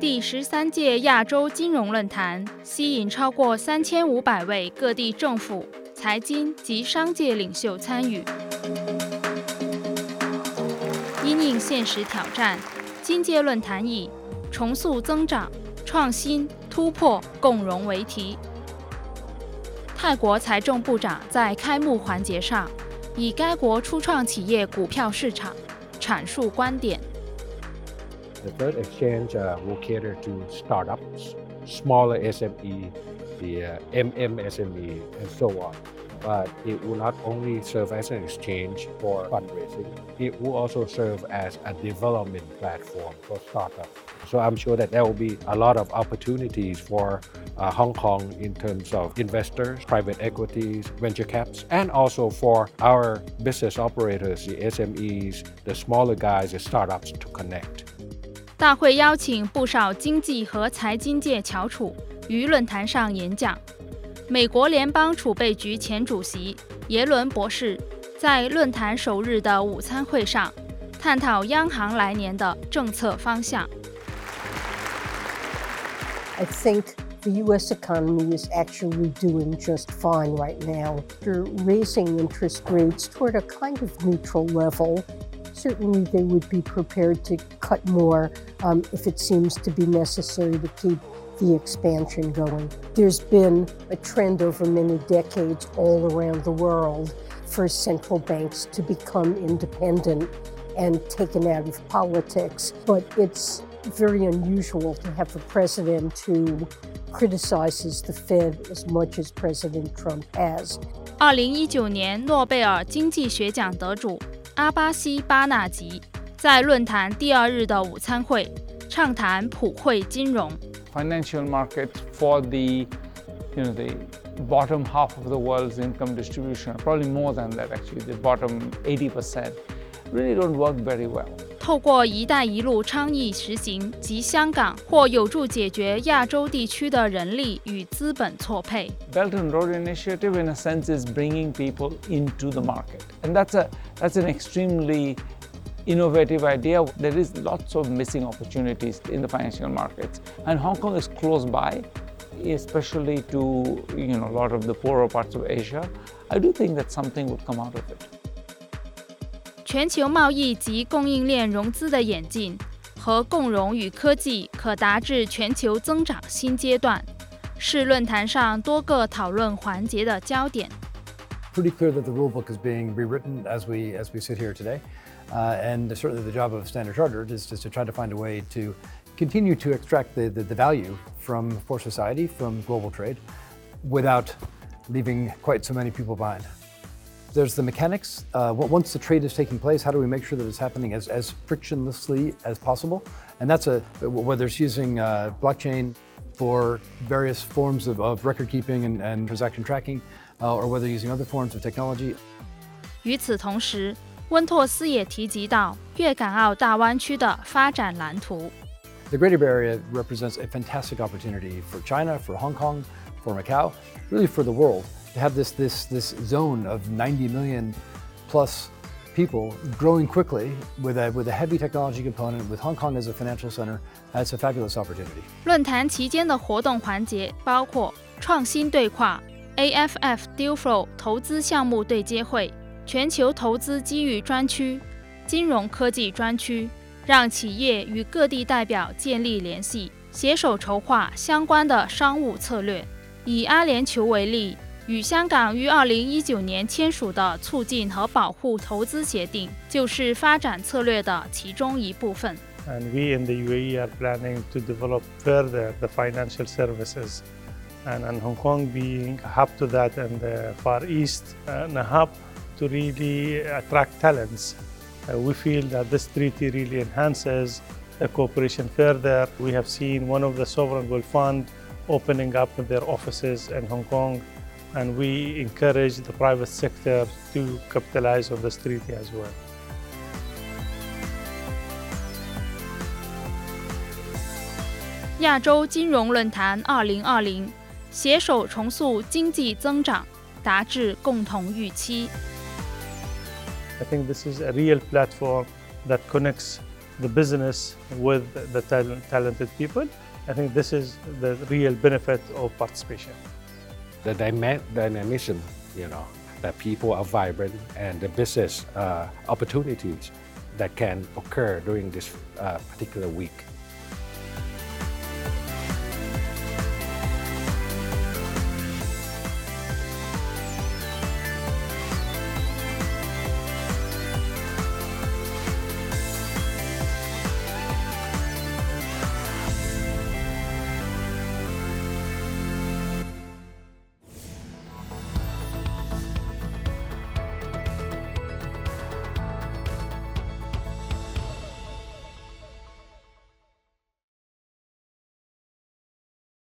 第十三届亚洲金融论坛吸引超过三千五百位各地政府、财经及商界领袖参与。因应现实挑战，今届论坛以“重塑增长、创新、突破、共荣”为题。泰国财政部长在开幕环节上，以该国初创企业股票市场阐述观点。The third exchange uh, will cater to startups, smaller SME, the uh, MMSME, and so on. But it will not only serve as an exchange for fundraising, it will also serve as a development platform for startups. So I'm sure that there will be a lot of opportunities for uh, Hong Kong in terms of investors, private equities, venture caps, and also for our business operators, the SMEs, the smaller guys, the startups to connect. 大会邀请不少经济和财经界翘楚于论坛上演讲。美国联邦储备局前主席耶伦博士在论坛首日的午餐会上探讨央行来年的政策方向。I think the U.S. economy is actually doing just fine right now. After raising interest rates toward a kind of neutral level, certainly they would be prepared to cut more um, if it seems to be necessary to keep the expansion going. There's been a trend over many decades all around the world for central banks to become independent and taken out of politics, but it's very unusual to have a president who criticizes the Fed as much as President Trump has. 二零一九年诺贝尔经济学奖得主 阿巴西·巴纳吉在论坛第二日的午餐会畅谈普惠金融。Financial markets for the, you know, the bottom half of the world's income distribution, probably more than that actually, the bottom 80%, really don't work very well. 透过“一带一路”倡议实行及香港，或有助解决亚洲地区的人力与资本错配。Belt and Road Initiative, in a sense, is bringing people into the market, and that's a that's an extremely innovative idea. There is lots of missing opportunities in the financial markets, and Hong Kong is close by, especially to you know a lot of the poorer parts of Asia. I do think that something would come out of it. 全球贸易及供应链融资的演进和共融与科技可达至全球增长新阶段，是论坛上多个讨论环节的焦点。pretty clear that the rule book is being rewritten as we as we sit here today. Uh, and certainly the job of Standard Chartered is just to try to find a way to continue to extract the, the, the value from for society from global trade without leaving quite so many people behind. There's the mechanics. Uh, once the trade is taking place, how do we make sure that it's happening as, as frictionlessly as possible? And that's a whether it's using uh, blockchain for various forms of, of record keeping and, and transaction tracking, uh, or whether using other forms of technology. 与此同时，温托斯也提及到粤港澳大湾区的发展蓝图。The Greater Bay Area represents a fantastic opportunity for China, for Hong Kong, for Macau, really for the world to Have this this this zone of 90 million plus people growing quickly with a with a heavy technology component with Hong Kong as a financial center. That's a fabulous opportunity. 论坛期间的活动环节包括创新对话。AFF Dealflow 投资项目对接会、全球投资机遇专区、金融科技专区，让企业与各地代表建立联系，携手筹划相关的商务策略。以阿联酋为例，与香港于2019年签署的促进和保护投资协定，就是发展策略的其中一部分。And we in the UAE are planning to develop further the financial services. and, and Hong Kong being a hub to that and the Far East and a hub to really attract talents. Uh, we feel that this treaty really enhances the cooperation further. We have seen one of the sovereign wealth fund opening up their offices in Hong Kong and we encourage the private sector to capitalize on this treaty as well. 亚洲金融论坛二零二零携手重塑经济增长，达至共同预期。I think this is a real platform that connects the business with the talent, talented people. I think this is the real benefit of participation. The dyma- dynamism, you know, that people are vibrant and the business uh, opportunities that can occur during this uh, particular week